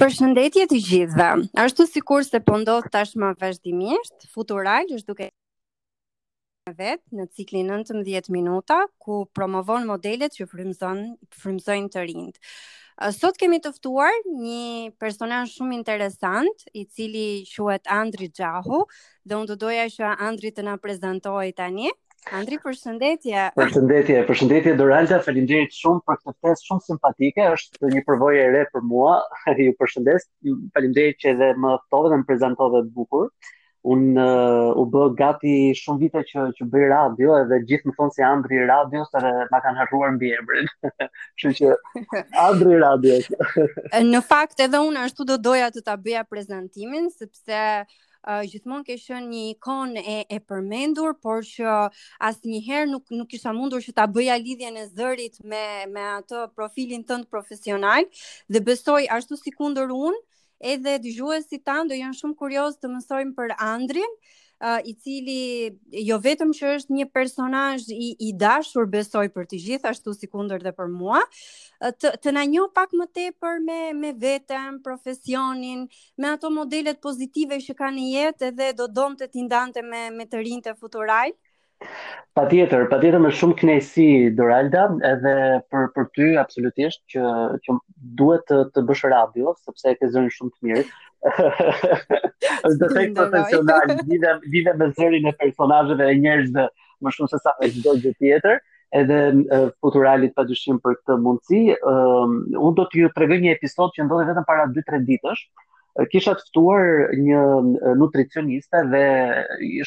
Përshëndetje të gjithëve. Ashtu sikurse po ndodh tashmë vazhdimisht, Futural është duke vet në ciklin 19 minuta ku promovon modelet që frymëzojnë të rinjtë. Sot kemi të ftuar një personazh shumë interesant, i cili quhet Andri Xhahu, dhe unë do doja që Andri të na prezantohej tani. Andri, përshëndetje. Përshëndetje, përshëndetje Doralda, faleminderit shumë për këtë ftesë shumë simpatike. Është një përvojë e re për mua. Ju përshëndes. Faleminderit që edhe më ftove dhe më prezantove bukur. Un uh, u bë gati shumë vite që që bëj radio edhe gjithë më thonë si Andri i radios edhe ma kanë harruar mbiemrin. Kështu që Andri i radios. Në fakt edhe unë ashtu do doja të ta bëja prezantimin sepse uh, uh, gjithmonë ke qenë një ikonë e e përmendur, por që asnjëherë nuk nuk kisha mundur që ta bëja lidhjen e zërit me me atë profilin tënd profesional dhe besoj ashtu si kundër unë edhe dëgjuesit tanë do janë shumë kuriozë të mësojnë për Andrin uh, i cili jo vetëm që është një personazh i, i dashur besoj për të gjithë ashtu si kundër dhe për mua, të, të na njohë pak më tepër me me veten, profesionin, me ato modelet pozitive që ka në jetë edhe do donte t'i ndante me, me të rinjtë e Futural. Patjetër, patjetër me shumë kënaqësi Doralda edhe për, për ty absolutisht që, që duhet të, të bësh radio, sepse e ke zërin shumë të mirë. është defekt profesional, lidhem, lidhem me zërin e personazheve e njerëzve më shumë se sa me gjithçka tjetër. edhe Futuralit padyshim për këtë mundësi. Um, unë do t'ju tregoj një episod që ndodhi vetëm para 2-3 ditësh. Kisha të ftuar një nutricioniste dhe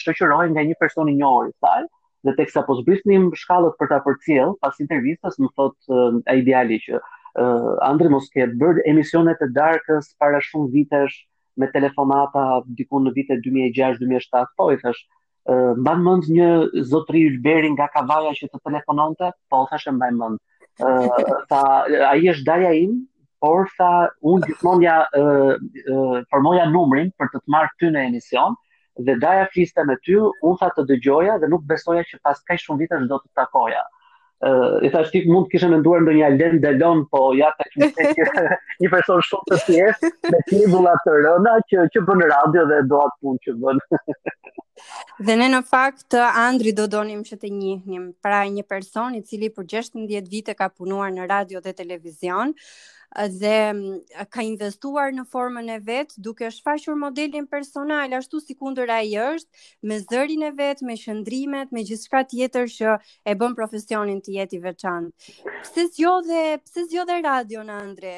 shoqërohej nga një person i njohur i saj, dhe teksa po zbrisnim shkallët për ta përcjellë pas intervistës më thotë uh, ai djali që uh, Andri mos ke bërë emisionet e darkës para shumë vitesh me telefonata diku në vitet 2006-2007 po i thashë Mban mend një zotëri Ylberi nga Kavaja që të telefononte? Po, thashë e mbaj mend. Tha, ai është daja im, por tha, unë gjithmonë ia formoja numrin për të të marrë ty në emision, dhe daja fliste me ty, unë tha të dëgjoja dhe nuk besoja që pas kaq shumë vitesh do të takoja. uh, i thashë ti mund të kishe menduar ndonjë Alen Delon, po ja tek ke një, një person shumë të thjeshtë me tjegulla të rëna që që bën radio dhe do atë punë që bën. dhe ne në fakt Andri do donim që ta njihnim, pra një person i cili për 16 vite ka punuar në radio dhe televizion, dhe ka investuar në formën e vet duke shfaqur modelin personal ashtu si kundër ai është me zërin e vet, me qëndrimet, me gjithçka tjetër që e bën profesionin të jetë i veçantë. Pse zgjodhe, pse zgjodhe radion Andri?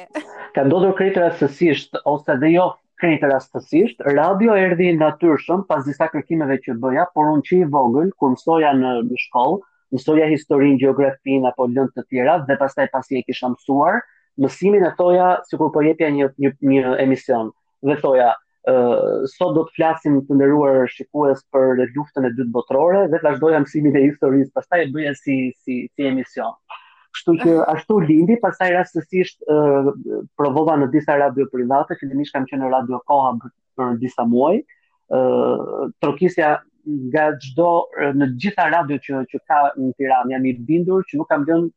Ka ndodhur krejt rastësisht ose dhe jo krejt rastësisht, radio erdhi natyrshëm pas disa kërkimeve që bëja, por unë që i vogël kur mësoja në, në shkollë, mësoja historinë, gjeografinë apo lëndë të tjera dhe pastaj pasi e kisha mësuar, mësimin e thoja sikur po jepja një një, një emision dhe thoja sot do të flasim të nderuar shikues për luftën e dytë botërore dhe vazhdoja mësimin e historisë, pastaj e bëja si si si emision. Kështu që ashtu lindi, pastaj rastësisht uh, provova në disa radio private, fillimisht kam qenë në Radio Koha për, për disa muaj. ë uh, trokisja nga çdo në gjithë radiot që që ka në Tiranë, jam i bindur që nuk kam lënë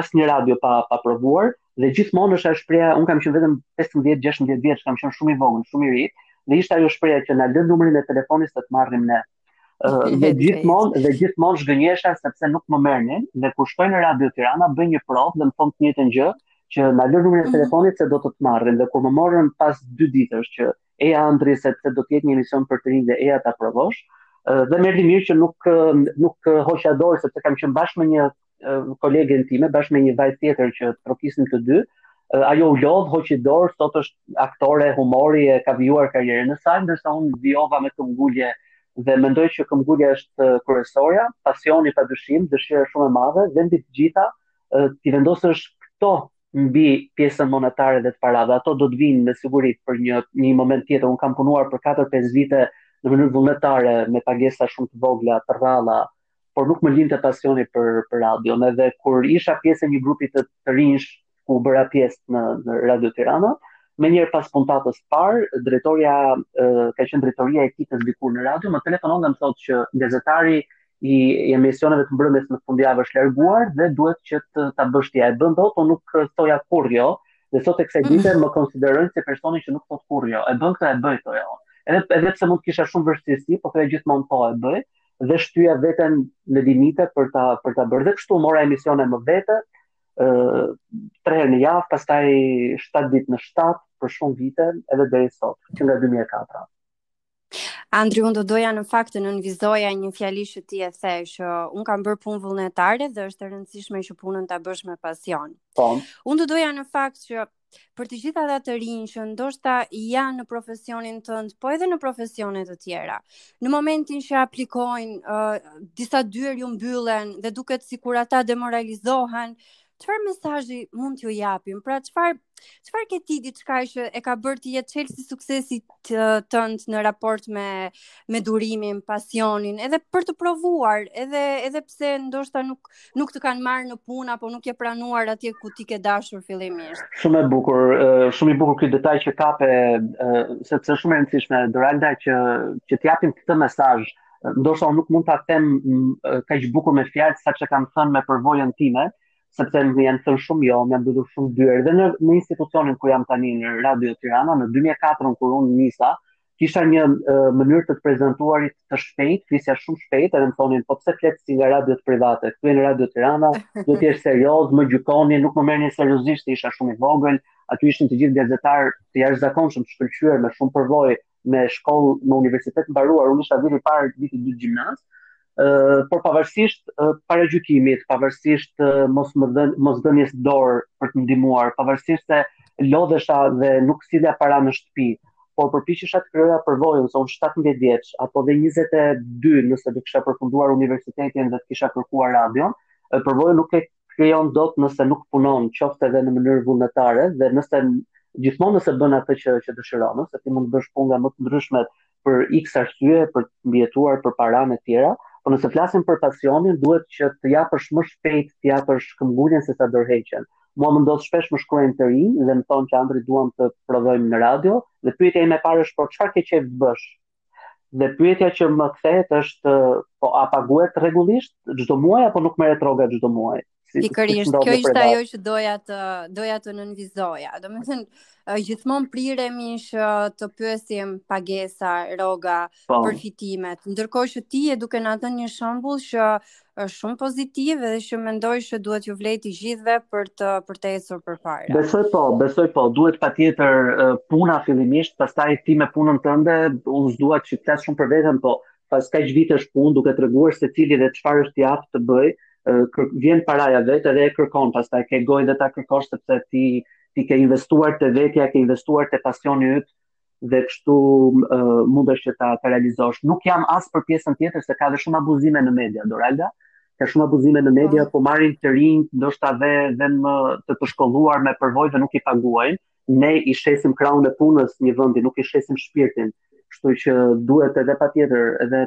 asnjë radio pa pa provuar dhe gjithmonë është ajo shprehja, un kam qenë vetëm 15-16 vjeç, kam qenë shumë i vogël, shumë i ri dhe ishte ajo shprehja që na lë numrin e telefonit të të marrim ne. Dhe gjithmonë dhe gjithmonë zhgënjesha sepse nuk më merrnin dhe kur shkoj në Radio Tirana bëj një provë dhe më thonë të njëjtën gjë që na lë numrin e mhm. telefonit se do të të marrim dhe kur më morën pas dy ditësh që e Andri sepse do të jetë një emision për të rinj dhe eja ta provosh, dhe më erdhi mirë që nuk nuk hoqa dorë sepse kam qenë bashkë me një kolegen time bashkë me një vajzë tjetër që trokisnim të dy. Ajo u lodh, hoqi dorë, sot është aktore humori e ka vijuar karrierën e saj, ndërsa unë vijova me këmbgulje dhe mendoj që këmbgulja është kryesorja, pasioni pa dyshim, dëshira shumë e madhe, dhe mbi të gjitha t'i vendosësh këto mbi pjesën monetare dhe të parave. Ato do të vijnë me siguri për një një moment tjetër. Un kam punuar për 4-5 vite në mënyrë vullnetare me pagesa shumë të vogla, të rralla, por nuk më linte pasioni për për radion, edhe kur isha pjesë e një grupi të, të rinjsh ku bëra pjesë në, në Radio Tirana, menjëherë pas puntatës së parë, drejtoria, ka qenë drejtoria e ekipit dikur në radio, më telefonon dhe më thotë që gazetari i, i emisioneve të mbrëmjes në fundjavë është larguar dhe duhet që ta bësh ti. E bën dot, po nuk thoja kurrë jo, dhe sot e kësaj dite më konsiderojnë si personi që nuk thotë kurrë jo. E bën këtë e bëj to jo. Edhe edhe pse mund të kisha shumë vështirësi, po thoja gjithmonë po e bëj. dhe shtyja veten në limite për ta për ta bërë dhe kështu mora emisione më vete, ë tre herë në javë, pastaj 7 ditë në 7 për shumë vite edhe deri sot, që nga 2004. Andri, unë do doja në fakt të nënvizoja një fjali që ti e the, që unë kam bërë punë vullnetare dhe është e rëndësishme që punën ta bësh me pasion. Po. Unë do doja në fakt që për të gjithë ata të rinj që ndoshta janë në profesionin tënd, po edhe në profesione të tjera. Në momentin që aplikojnë, uh, disa dyer ju mbyllen dhe duket sikur ata demoralizohen, çfarë mesazhi mund t'ju japin? Pra çfarë çfarë ke ti diçka që e ka bërë të jetë çelësi suksesit tënd në raport me me durimin, pasionin, edhe për të provuar, edhe edhe pse ndoshta nuk nuk të kanë marrë në punë apo nuk je pranuar atje ku ti ke dashur fillimisht. Shumë e bukur, shumë i bukur ky detaj që kape sepse është shumë e rëndësishme Doralda që që të japim këtë mesazh. Ndoshta unë nuk mund ta them kaq bukur me fjalë sa që kam thënë me përvojën time, sepse më janë thënë shumë jo, më janë mbyllur shumë dyer dhe në, në institucionin ku jam tani në Radio Tirana në 2004 kur unë nisa, kisha një uh, mënyrë të të prezantuarit të shpejt, flisja shumë shpejt, edhe më thonin, po pse flet si nga radiot private, këtu je në Radio Tirana, do të jesh serioz, më gjykonin, nuk më merrnin seriozisht, isha shumë i vogël, aty ishën të gjithë gazetarë të jashtëzakonshëm, të shkëlqyer, me shumë përvojë, me shkollë, me universitet mbaruar, unë isha vit i parë, vit i dytë gjimnaz, por pavarësisht paragjykimit, pavarësisht mos dhën, mos dhënies dorë për të ndihmuar, pavarësisht se lodhesha dhe nuk sillja para në shtëpi, por përpiqesha të krijoja përvojën se unë 17 vjeç apo dhe 22 nëse do kisha përfunduar universitetin dhe të kisha kërkuar radion, përvojën nuk e krijon dot nëse nuk punon qoftë edhe në mënyrë vullnetare dhe nëse gjithmonë nëse bën atë që që dëshiron, se ti mund të bësh punë nga më të ndryshme për x arsye, për të mbijetuar, për paranë e tjera, por nëse flasim për pasionin, duhet që të japësh më shpejt, të japësh këmbënguljen se sa dorëheqjen. Mua më ndodh shpesh më shkruajnë të rinj dhe më thonë që Andri duam të provojmë në radio dhe pyetja ime e parë është po çfarë ke qejf të bësh? Dhe pyetja që më kthehet është po a paguhet rregullisht çdo muaj apo nuk merret rroga çdo muaj? Pikërisht, kjo ishte ajo që doja të doja të nënvizoja. Domethënë gjithmonë priremi që të pyesim pagesa, rroga, po. përfitimet. Ndërkohë që ti je duke na dhënë një shembull që është shumë pozitiv dhe që mendoj që duhet t'ju vlejë të gjithëve për të për të ecur përpara. Besoj po, besoj po, duhet patjetër puna fillimisht, pastaj ti me punën tënde, unë s'dua të flas shumë për veten, po pas kaq vitesh punë duke treguar secili dhe çfarë është i aftë të bëjë, vjen paraja vetë edhe e kërkon, pastaj ke gojë dhe ta kërkosh sepse ti ti ke investuar te vetja, ke investuar te pasioni yt, dhe kështu mundesh që ta realizosh. Nuk jam as për pjesën tjetër se ka dhe shumë abuzime në media, Doralda. Ka shumë abuzime në media, po, po marrin të rinj, ndoshta dhe dhe më të të shkolluar me përvojë dhe nuk i paguajnë. Ne i shesim krahun e punës një vendi, nuk i shesim shpirtin. Kështu që duhet edhe patjetër edhe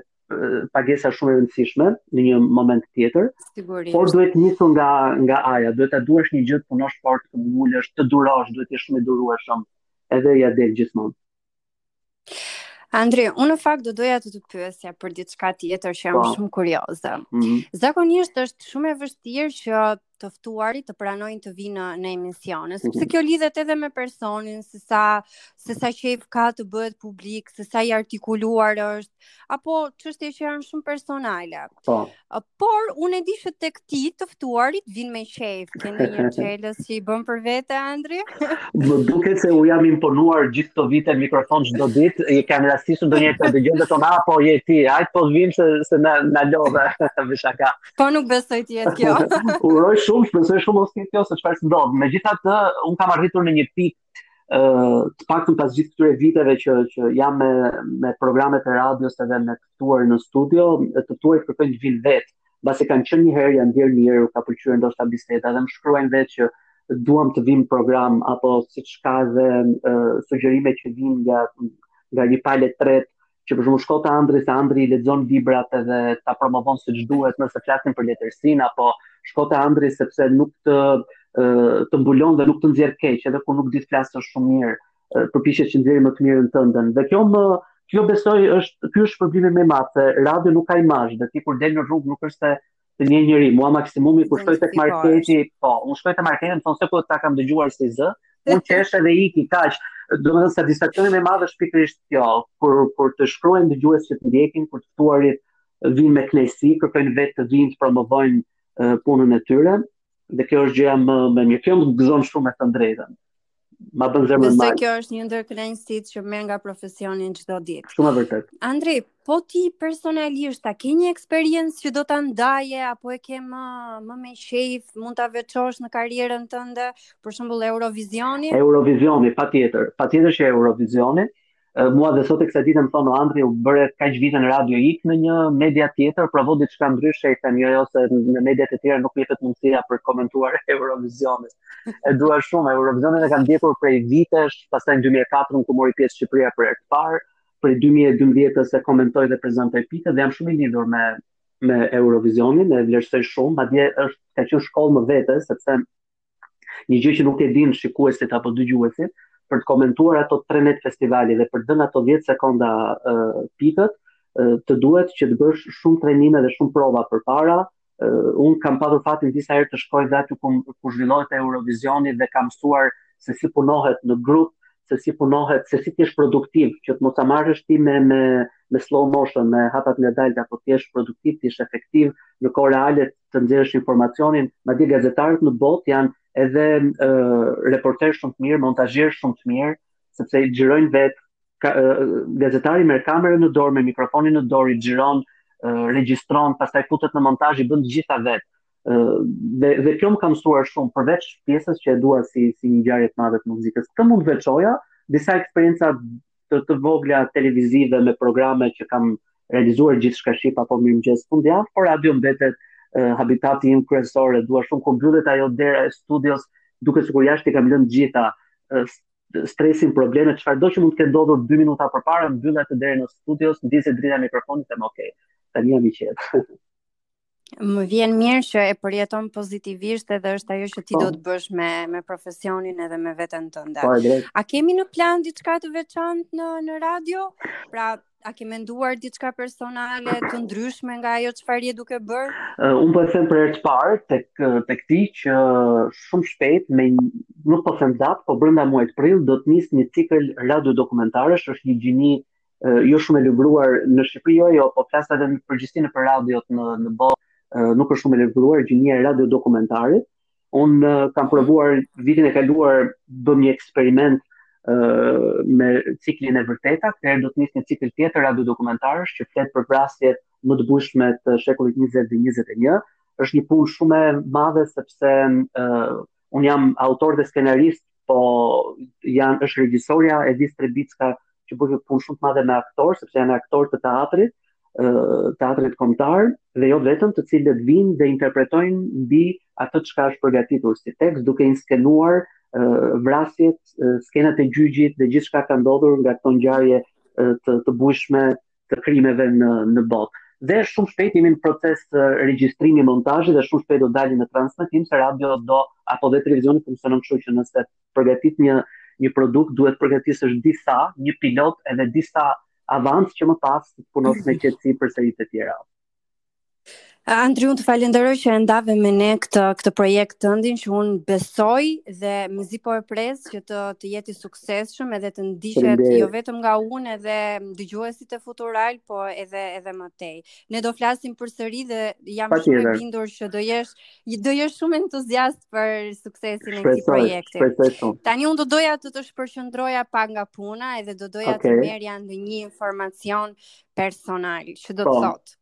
pagesa shumë e rëndësishme në një moment tjetër. Sigurisht. Por duhet nisur nga nga ajo, duhet ta duash një gjë të punosh fort, të ngulësh, të durosh, duhet të jesh shumë i durueshëm edhe ja del gjithmonë. Andri, unë në fakt do doja të të pyesja për diçka tjetër që jam pa. Po. shumë kurioze. Mm -hmm. Zakonisht është shumë e vështirë që të ftuarit të pranojnë të vijnë në emisione, sepse mhm. kjo lidhet edhe me personin, se sa se sa qejf ka të bëhet publik, se sa i artikuluar është. apo çështje që janë shumë personale. Po. Por unë e di se tek ti të ftuarit vijnë me qejf, ke ndonjë çelës që i bën për vete Andri. Më duket se u jam imponuar gjithë këto vite në mikrofon çdo ditë, i ka rastisur ndonjëherë të dëgjojnë të thonë apo je ti, hajt po vijmë se se na na lodhe me shaka. Po nuk besoj të jetë kjo. Uroj shumë, shpresoj shumë mos jetë kjo se çfarë ndodh. Megjithatë, unë kam arritur në një pikë ë të paktën pas gjithë këtyre viteve që që jam me me programet e radios edhe me të ftuar në studio, të ftuarit kërkojnë të vijnë vetë. Mbasi kanë qenë një herë janë ndier mirë, u ka pëlqyer ndoshta biseda dhe më shkruajnë vetë që duam të vijmë në program apo siç ka dhe sugjerime që vijnë nga nga një palë tretë që për shembull shko te Andri, se Andri i lexon librat edhe ta promovon siç duhet nëse flasim për letërsinë, apo shko te Andri sepse nuk të, të mbulon dhe nuk të nxjerr keq, edhe kur nuk di të flasësh shumë mirë, përpiqet që të nxjerrë më të mirën tënden. Dhe kjo më, kjo besoj është, ky është shpërblimi më i madh, se radio nuk ka imazh, dhe ti kur del në rrugë nuk është se të njeh njeri, mua maksimumi kur shkoj tek marketi, po, unë shkoj te marketi, më thonë se po ta kam dëgjuar si zë, unë qesh edhe iki, kaq, domethënë satisfaksioni më i madh është pikërisht kjo, kur, kur të shkruajnë dëgjues që të ndjekin, kur të ftuarit vijnë me kënaqësi, kërkojnë vetë të vijnë të promovojnë uh, punën e tyre, dhe kjo është gjëja më, më mirë, kjo më gëzon shumë me thënë të drejtën. Ma bën zemrën mal. Besoj kjo është një ndër kënaqësitë që merr nga profesioni çdo ditë. Shumë e vërtetë. Andri, po ti personalisht a ke një eksperiencë që do ta ndaje apo e ke më më me qejf, mund ta veçosh në karrierën tënde, për shembull Eurovizioni? Eurovizioni, patjetër, patjetër që Eurovizioni. Mua dhe sot e kësaj dite më thonë o Andri u bëre kaq vite në radio ik në një media tjetër, provo diçka ndryshe i them jo jo se në mediat e tjera nuk më jepet mundësia për të komentuar Eurovizionin. E dua shumë Eurovizionin e kam ndjekur prej vitesh, pastaj në 2004 kur mori pjesë Shqipëria për herë të parë, prej 2012-s e komentoj dhe prezantoj pikët dhe jam shumë i lidhur me me Eurovizionin, e vlerësoj shumë, madje është ka qenë shkollë më vete sepse Një gjë që nuk e dinë shikuesit apo dëgjuesit, për të komentuar ato 3 net festivali dhe për të dhënë ato 10 sekonda uh, pikët, uh, të duhet që të bësh shumë trajnime dhe shumë prova përpara. Uh, unë kam patur fatin disa herë të shkoj dhe aty ku, ku zhvillohet Eurovisioni dhe kam mësuar se si punohet në grup, se si punohet, se si të jesh produktiv, që të mos ta marrësh ti me me me slow motion, me hapat ngadalta, po të jesh produktiv, të jesh efektiv në kohë reale, të nxjerrësh informacionin, madje gazetarët në botë janë edhe reporterë shumë të mirë, montazhierë shumë të mirë, sepse i xhirojnë vetë ka, gazetari me kamerën në dorë me mikrofonin në dorë, i xhiron, regjistron, pastaj futet në montazh i bën të gjitha vetë. Dhe, dhe kjo më ka mësuar shumë përveç pjesës që e dua si si një ngjarje të madhe të muzikës. Këtë mund të veçoja disa eksperienca të të vogla televizive me programe që kam realizuar gjithçka shqip apo mirëmëngjes fundjavë, por radio mbetet uh, habitati im kryesor e dua shumë kur mbyllet ajo dera e studios, duket sikur jashtë i kam lënë të gjitha uh, stresin, problemet, çfarëdo që mund të ketë ndodhur 2 minuta përpara, mbyll atë derën e studios, ndizet drita e mikrofonit them okay. Tani jam i qetë. Më vjen mirë që e përjeton pozitivisht edhe është ajo që ti po. do të bësh me me profesionin edhe me veten tënde. Po, A kemi në plan diçka të veçantë në në radio? Pra, a ke menduar diçka personale të ndryshme nga ajo çfarë je duke bërë? Uh, unë po them për herë të parë tek tek ti që shumë shpejt me nuk po them datë, po brenda muajit prill do të nis një cikël radio dokumentarësh, është një gjini jo shumë e lëvruar në Shqipëri jo jo po flas edhe në përgjithësi në për radiot në në botë nuk është shumë e lëvruar gjinia e radio dokumentarit unë kam provuar vitin e kaluar bëmë një eksperiment uh, me ciklin e vërteta këtë herë do të nis një cikël tjetër radio dokumentarësh që flet për vrasjet më të bujshme të shekullit 20 dhe 21 është një punë shumë e madhe sepse uh, Unë jam autor dhe skenarist, po janë është regjisorja Eldis Trebicka që bën një punë shumë të madhe me aktorë, sepse janë aktorë të teatrit, teatrit kombëtar dhe jo vetëm të cilët vijnë dhe interpretojnë mbi atë çka është përgatitur si tekst duke inskenuar vrasjet, skenat e gjyqit dhe gjithçka ka ndodhur nga këto ngjarje të të bujshme të krimeve në në botë. Dhe shumë shpejt jemi në proces regjistrimi montazhi dhe shumë shpejt do dalim në transmetim se radio do apo dhe televizioni funksionon kështu që nëse përgatit një një produkt duhet përgatisësh disa, një pilot edhe disa avancë, që më pas të punosh me qetësi për seritë e tjera. Andri, unë të falenderoj që e ndave me ne këtë, këtë projekt tëndin që unë besoj dhe mezi po e pres që të, të jetë i suksesshëm edhe të ndiqet jo vetëm nga unë edhe dëgjuesit e futural, po edhe, edhe më tej. Ne do flasim përsëri dhe jam shumë e bindur që do jesh, do jesh shumë entuziast për suksesin e këtij projekti. Shpesoj shumë. Tani unë do doja të të shpërqendroja pak nga puna edhe do doja okay. të merrja ndonjë informacion personal, që do të po. thotë.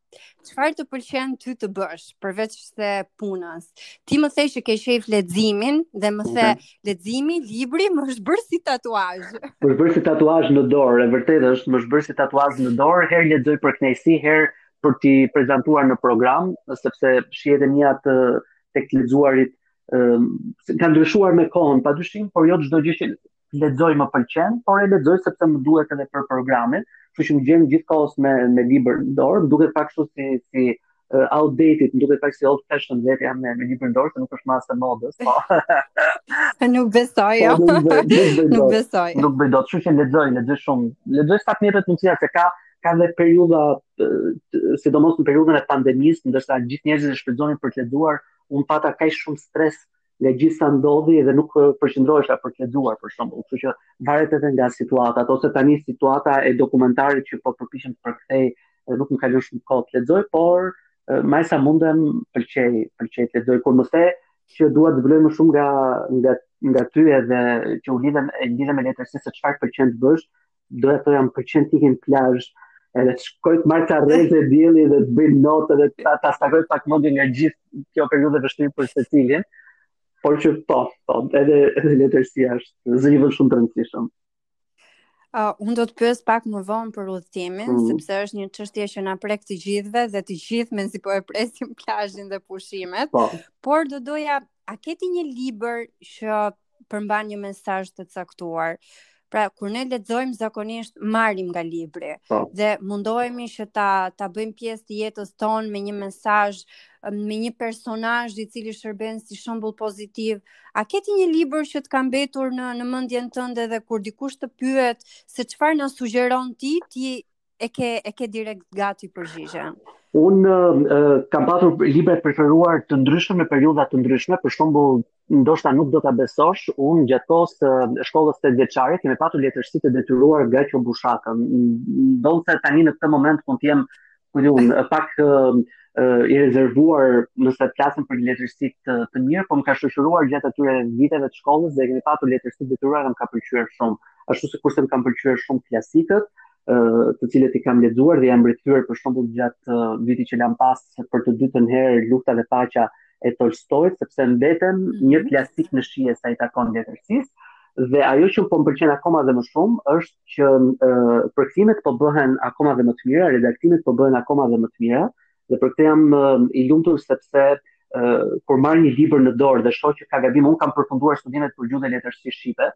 Çfarë të pëlqen ty të bësh përveç se punës? Ti më the që ke qejf leximin dhe më the okay. leximi, libri më është bërë si tatuazh. Më është bërë si tatuazh në dorë, e vërtetë është, më është bërë si tatuazh në dorë, herë lexoj për kënaqësi, herë për t'i prezantuar në program, sepse shijet e mia tek të lexuarit ë kanë ndryshuar me kohën, padyshim, por jo çdo gjë që lexoj më pëlqen, por e lexoj sepse më duhet edhe për programin, kështu që më gjen gjithkohës me me libër në dorë, më duket pak kështu si si uh, outdated, më duket pak si old fashion vetja me, me libër në dorë, se nuk është më as e modës, po. nuk besoj, jo. Po, nuk, nuk, nuk, nuk besoj. Nuk bëj dot, kështu që lexoj, lexoj shumë. Lexoj sa të më jepet mundësia se ka ka dhe periudha sidomos në periudhën e pandemisë, ndërsa gjithë njerëzit e shfrytëzonin për të lexuar, un pata kaq shumë stres nga gjithë sa ndodhi dhe nuk përqendrohesha për të lexuar për shembull, kështu që varet edhe nga situata, ose tani situata e dokumentarit që po përpiqem të përkthej dhe nuk më ka lënë shumë kohë të lexoj, por me sa mundem pëlqej, pëlqej të lexoj kur më the që dua të zbuloj më shumë nga nga nga ty edhe që u lidh me, u lidh me letërsinë se çfarë të pëlqen të bësh, do të thoja më pëlqen të iki në plazh, edhe të shkoj të marr ca rreze dielli dhe të bëj not dhe ta, ta shkarkoj pak mendjen nga gjithë kjo periudhë e vështirë për secilin, por që po, po, edhe, edhe letërsia zë një vend shumë të rëndësishëm. Uh, unë do të pyes pak më vonë për udhëtimin, mm. sepse është një çështje që na prek të gjithëve dhe të gjithë mezi po e presim plazhin dhe pushimet. Po. Por do doja, a ke ti një libër që përmban një mesazh të caktuar. Pra, kur ne lexojmë zakonisht marrim nga libri. Po. dhe mundohemi që ta ta bëjmë pjesë të jetës tonë me një mesazh, me një personazh i cili shërben si shembull pozitiv. A ke ti një libër që të ka mbetur në në mendjen tënde dhe kur dikush të pyet se çfarë na sugjeron ti, ti e ke e ke direkt gati përgjigjen. Un uh, kam pasur libra të preferuar të ndryshëm në periudha të ndryshme, për shembull, ndoshta nuk do ta besosh, un gjatë kohës së shkollës tetëvjeçare kemi pasur letërsi të detyruar nga Gaqo Bushaka. Ndonëse tani në këtë moment mund të jem ku diun, pak uh, i rezervuar nëse flasim për letërsi të, të mirë, po më ka shoqëruar gjatë atyre viteve të shkollës dhe kemi pasur letërsi të detyruar që më ka pëlqyer shumë. Ashtu sikurse më kanë pëlqyer shumë klasikët, të cilat i kam lexuar dhe jam rikthyer për shembull gjatë vitit që lam pas për të dytën herë te Lufta dhe Paqja e Tolstoit, sepse mbetem mm -hmm. një klasik në shije sa i takon letërsisë. Dhe ajo që po më pëlqen akoma dhe më shumë është që uh, përkthimet po bëhen akoma dhe më të mira, redaktimet po bëhen akoma dhe më të mira, dhe për këtë jam uh, i lumtur sepse uh, kur marr një libër në dorë dhe shoh që ka gabime, unë kam përfunduar studimet për gjuhë e letërsi shqipe,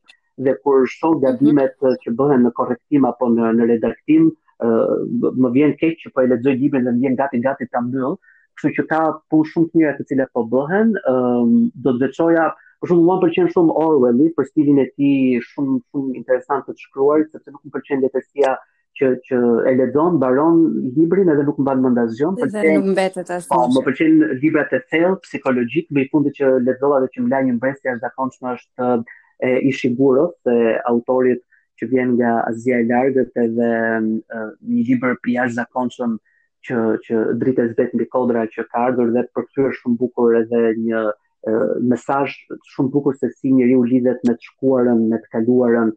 dhe kur shoh gabimet mhm. që bëhen në korrektim apo në në redaktim, më vjen keq që po e lexoj librin dhe më vjen gati gati ta mbyll, kështu që ka punë shumë të mira të cilat po bëhen, do të veçoja Për shembull më pëlqen shumë Orwelli për stilin e tij shumë shumë interesant të të shkruarit, sepse nuk më pëlqen letërsia që që e lexon, mbaron librin edhe nuk mban mend asgjë, më pëlqen. Nuk mbetet asgjë. Po, më pëlqejnë librat e thellë psikologjikë, më i fundit që lexova dhe që më la një mbresë të jashtëzakonshme është e Ishiguro, e autorit që vjen nga Azia e Largët dhe një libër i jashtëzakonshëm që që dritë e zbetë mbi kodra që ka ardhur dhe përkthyer shumë bukur edhe një mesazh shumë të bukur se si njeriu lidhet me të shkuarën, me të kaluarën,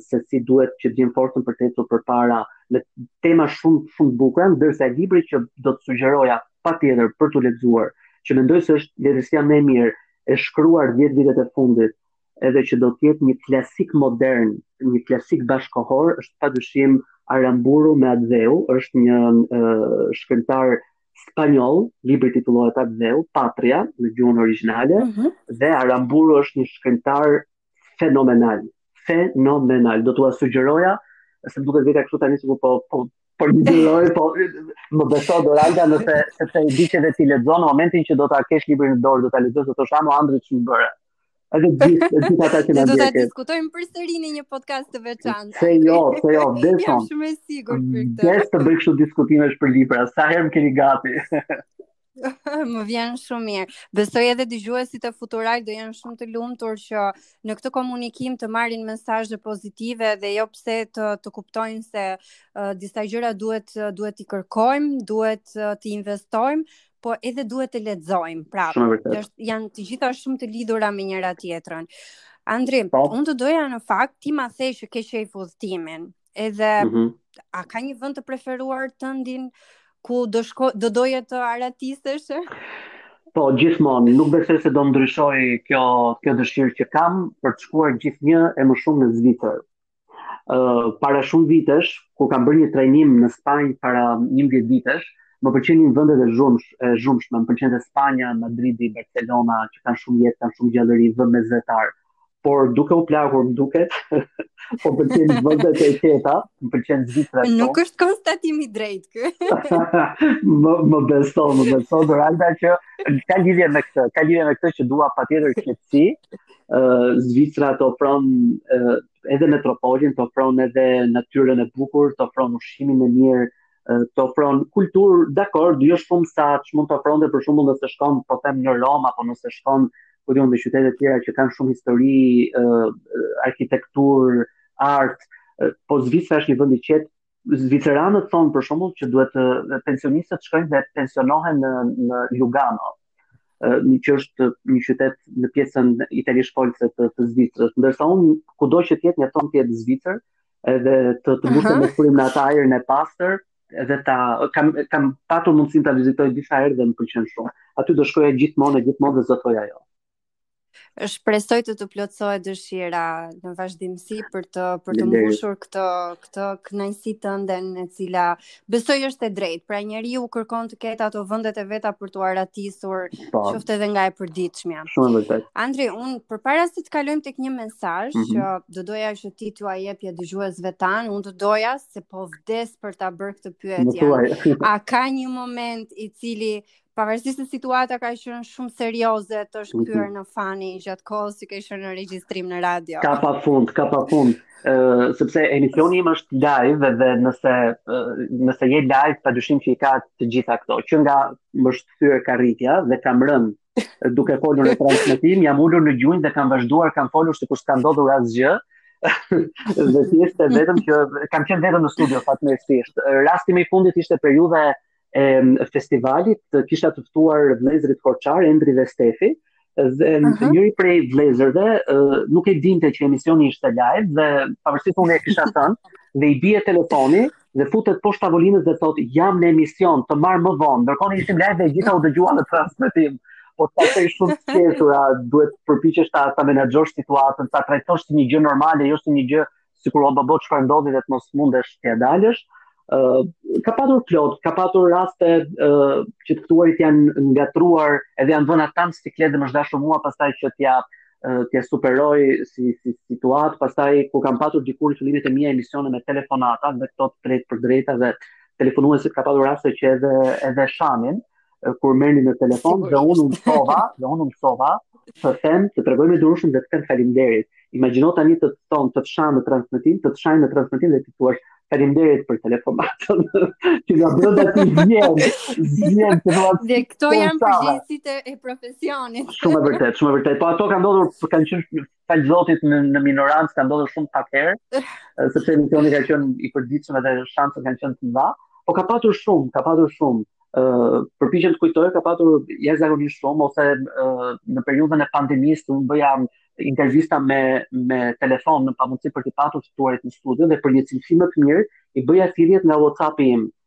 se si duhet që të gjejë forcën për të ecur përpara, me tema shumë shumë të bukura, ndërsa libri që do të sugjeroja patjetër për t'u lexuar, që mendoj se është letërsia më e mirë e shkruar 10 vitet e fundit, edhe që do të jetë një klasik modern, një klasik bashkëkohor, është padyshim Aramburu me Atdheu, është një uh, shkrimtar spanjoll, libri titullohet Atdheu, Patria, në gjuhën origjinale, mm -hmm. dhe Aramburu është një shkrimtar fenomenal, fenomenal, do t'ua sugjeroja, se më duket veta kështu tani sikur po po po ndihmoj po më beso Doralda nëse sepse e di që vetë ti lexon në momentin që do ta kesh librin në dorë do ta lexosh do të thuash aman Andri ç'më bëre. Edhe gjithë, edhe gjithë ata që na ndjekin. Ne do ta diskutojmë përsëri në një podcast të veçantë. Se jo, se jo, beson. Jam shumë e sigurt për këtë. Vdes të bëj kësi diskutimesh për libra, sa herë më keni gati. më vjen shumë mirë. Besoj edhe dëgjuesit e Futural do të jenë shumë të lumtur që në këtë komunikim të marrin mesazhe pozitive dhe jo pse të të kuptojnë se uh, disa gjëra duhet duhet t'i kërkojmë, duhet uh, të investojmë, po edhe duhet të lexojmë. Pra, është janë të gjitha shumë të lidhura me njëra-tjetrën. Andri, po. unë do doja në fakt ti ma the që ke qejf udhëtimin. Edhe mm -hmm. a ka një vend të preferuar tëndin ku do shko do doje të aratistesh? Po, gjithmonë, nuk besoj se do ndryshojë kjo kjo dëshirë që kam për të shkuar gjithnjë e më shumë në Zvicër. para shumë vitesh, kur kam bërë një trajnim në Spanjë para 11 vitesh, më pëlqenin vendet e zhumsh, e zhumshme, më pëlqente Spanja, Madridi, Barcelona, që kanë shumë jetë, kanë shumë gjallëri, vend mesdhetar. Por duke u plakur, më duket, po më pëlqejnë vendet e qeta, më pëlqen Zvicra. Nuk është konstatim i drejtë ky. më më beso, më beso Doralda që ka lidhje me këtë, ka lidhje me këtë që dua patjetër qetësi, Zvicra të ofron edhe metropolin, të ofron edhe natyrën e bukur, të ofron ushqimin e mirë, të ofron kulturë, dakord, jo shumë sa që mund të ofronte për shembull nëse shkon, po them në Romë, apo nëse shkon, ku di unë në qytete të tjera që kanë shumë histori, arkitekturë, art, po Zvicra është një vend i qetë, zviceranët thonë për shembull që duhet të pensionistët shkojnë dhe pensionohen në në Lugano, një që është një qytet në pjesën italisht folëse të, të Zvicrës. Ndërsa unë, ku do që të jetë, mjafton të jetë Zvicër, edhe të, të mbushem me frymë në atë ajrin e pastër, edhe ta, kam, kam patur mundësinë ta vizitoj disa herë dhe më pëlqen shumë. Aty do shkoja gjithmonë e gjithmonë dhe zotoj ajo. Shpresoj të të plotësohet dëshira në vazhdimësi për të për të mbushur këtë këtë kënaqësi tënden e cila besoj është e drejtë. Pra njeriu kërkon të ketë ato vendet e veta për t'u aratisur, po. qoftë edhe nga e përditshmja. Shumë vërtet. Andri, unë përpara se të kalojmë tek një mesazh mm -hmm. që do doja që ti t'ua jepje dëgjuesve tanë, unë do doja se po vdes për ta bërë këtë pyetje. A ka një moment i cili Pavarësisht se situata ka qenë shumë serioze, të është mhm. kthyer në fani gjatë kohës që ke qenë në regjistrim në radio. Ka pafund, ka pafund. Ë uh, sepse emisioni im është live dhe nëse uh, nëse je live pa dyshim që i ka të gjitha këto. Që nga më është thyer karrigia dhe kam rënë duke folur në transmetim, jam ulur në gjunjë dhe kam vazhduar kam folur sikur s'ka ndodhur asgjë. dhe thjesht vetëm që kam qenë vetëm në studio fatmirësisht. Rasti më i fundit ishte periudha e festivalit kisha të ftuar vëllezërit Korçar, Endri dhe Stefi, dhe uh -huh. njëri prej vëllezërve uh, nuk e dinte që emisioni ishte live dhe pavarësisht unë e kisha thënë dhe i bie telefoni dhe futet poshtë tavolinës dhe thotë jam në emision të marr më vonë ndërkohë ne ishim live dhe e gjitha u dëgjua në transmetim po ta them shumë të qeshura duhet të përpiqesh ta ta menaxhosh situatën ta trajtosh si një gjë normale jo si një gjë sikur obobo çfarë ndodhi dhe të mos mundesh t'ia dalësh. Uh, ka patur plot, ka patur raste uh, që të ftuarit janë ngatërruar, edhe janë vënë ata në siklet dhe më është dashur mua pastaj që t'ia uh, t'ia superoj si, si situatë, pastaj kur kam patur dikur në fillimet e mia emisione me telefonata dhe këto të drejtpërdrejta dhe telefonuesit ka patur raste që edhe edhe shanin. kur merrni në telefon dhe unë unë mësova, dhe unë mësova, të them, të tregohem i durueshëm dhe të them faleminderit. Imagjino tani të thonë të shajnë në transmetim, të të shajnë në transmetim dhe të thuash faleminderit për telefonatën. Që nga brenda të vjen. Vjen të thua. Dhe këto janë përgjegjësitë e profesionit. Shumë e vërtetë, shumë e vërtetë. Po ato kanë ndodhur, kanë qenë falë Zotit në, në minorancë ka ndodhur shumë pak herë, sepse emisioni ka qenë i përditshëm dhe shanset kanë qenë të mëdha, po ka patur shumë, ka patur shumë. ë uh, përpiqem të kujtoj ka patur jashtëzakonisht shumë ose uh, në periudhën e pandemisë unë bëja intervista me me telefon në pamundësi për të patur të ftuarit në studio dhe për një cilësi më të mirë i bëja thirrjet nga WhatsApp-i im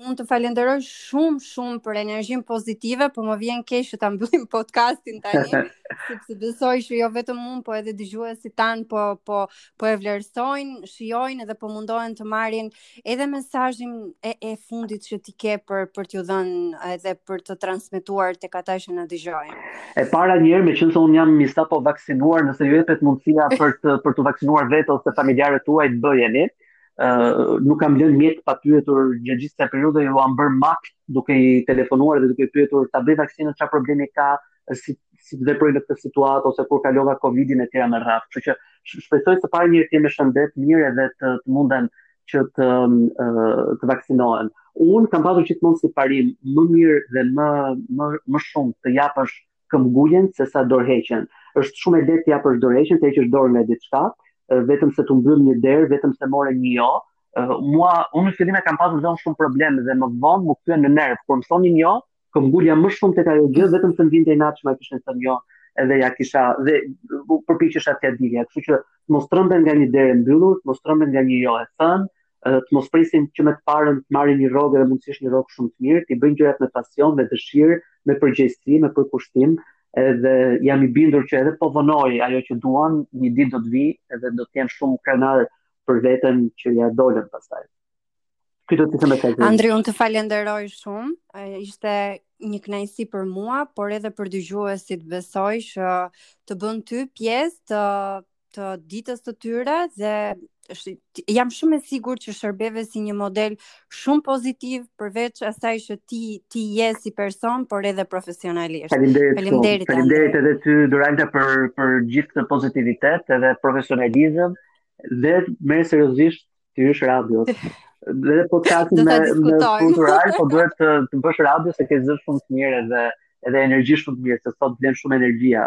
Unë të falenderoj shumë shumë për energjinë pozitive, po më vjen keq që ta mbyllim podcastin tani, sepse besoj që jo vetëm unë, po edhe dëgjuesit tanë po po po e vlerësojnë, shijojnë dhe po mundohen të marrin edhe mesazhin e, e fundit që ti ke për për t'ju dhënë edhe për të transmetuar tek ata që na dëgjojnë. E para një herë, meqenëse unë jam i sapovaksinuar, nëse ju jepet mundësia për të për t'u vaksinuar vetë ose familjarët tuaj, ta bëjeni. Uh, nuk kam lënë mjek pa pyetur gjatë gjithë kësaj periudhe, ju jam bërë makth duke i telefonuar dhe duke i pyetur ta bëj vaksinën çfarë problemi ka, si si të veproj në këtë situatë ose kur kalova Covidin e tjera me radhë. Kështu që shpresoj së pari njerëzit me shëndet të mirë edhe të, të munden që të um, të vaksinohen. Unë kam pasur gjithmonë si parim më mirë dhe më më më shumë të japësh këmbguljen se sa dorëheqjen. Është shumë e lehtë të japësh dorëheqjen, të heqësh dorë nga diçka, vetëm se t'u mbyll një derë, vetëm se more një jo. Mua, unë në fillim e kam pasur jashtëzakonisht shumë problem dhe më vonë më kthehej në nerv. Kur më thonin jo, këmbgulja më shumë tek ajo gjë, vetëm se më vinte inat që ma kishin thënë jo edhe ja kisha dhe përpiqesha t'ia dilja, kështu që mos tremben nga një derë e mbyllur, mos tremben nga një jo e thënë, të mos presin që me të parën të marrin një rrogë dhe mundësisht një rrogë shumë të mirë, t'i bëjnë gjërat me pasion, me dëshirë, me përgjegjësi, me përkushtim, edhe jam i bindur që edhe po vonoi ajo që duan, një ditë do të vijë edhe do të jenë shumë krenarë për veten që ia dolën pastaj. Këtë do të thoja. Andri, unë të falenderoj shumë. Ishte një kënaqësi për mua, por edhe për dëgjuesit besoj që të bëjnë ty pjesë të të ditës të tyre dhe jam shumë e sigurt që shërbeve si një model shumë pozitiv përveç asaj që ti ti je si person por edhe profesionalisht. Faleminderit. Faleminderit. Faleminderit edhe ty Duralda për për gjithë këtë pozitivitet edhe profesionalizëm dhe merre seriozisht atë gjënë e radios. Dhe po të kasim me, me kultural, po duhet të, të bësh radio se ke zë shumë të mirë edhe, edhe energji shumë të mirë, se sot vlen shumë energjia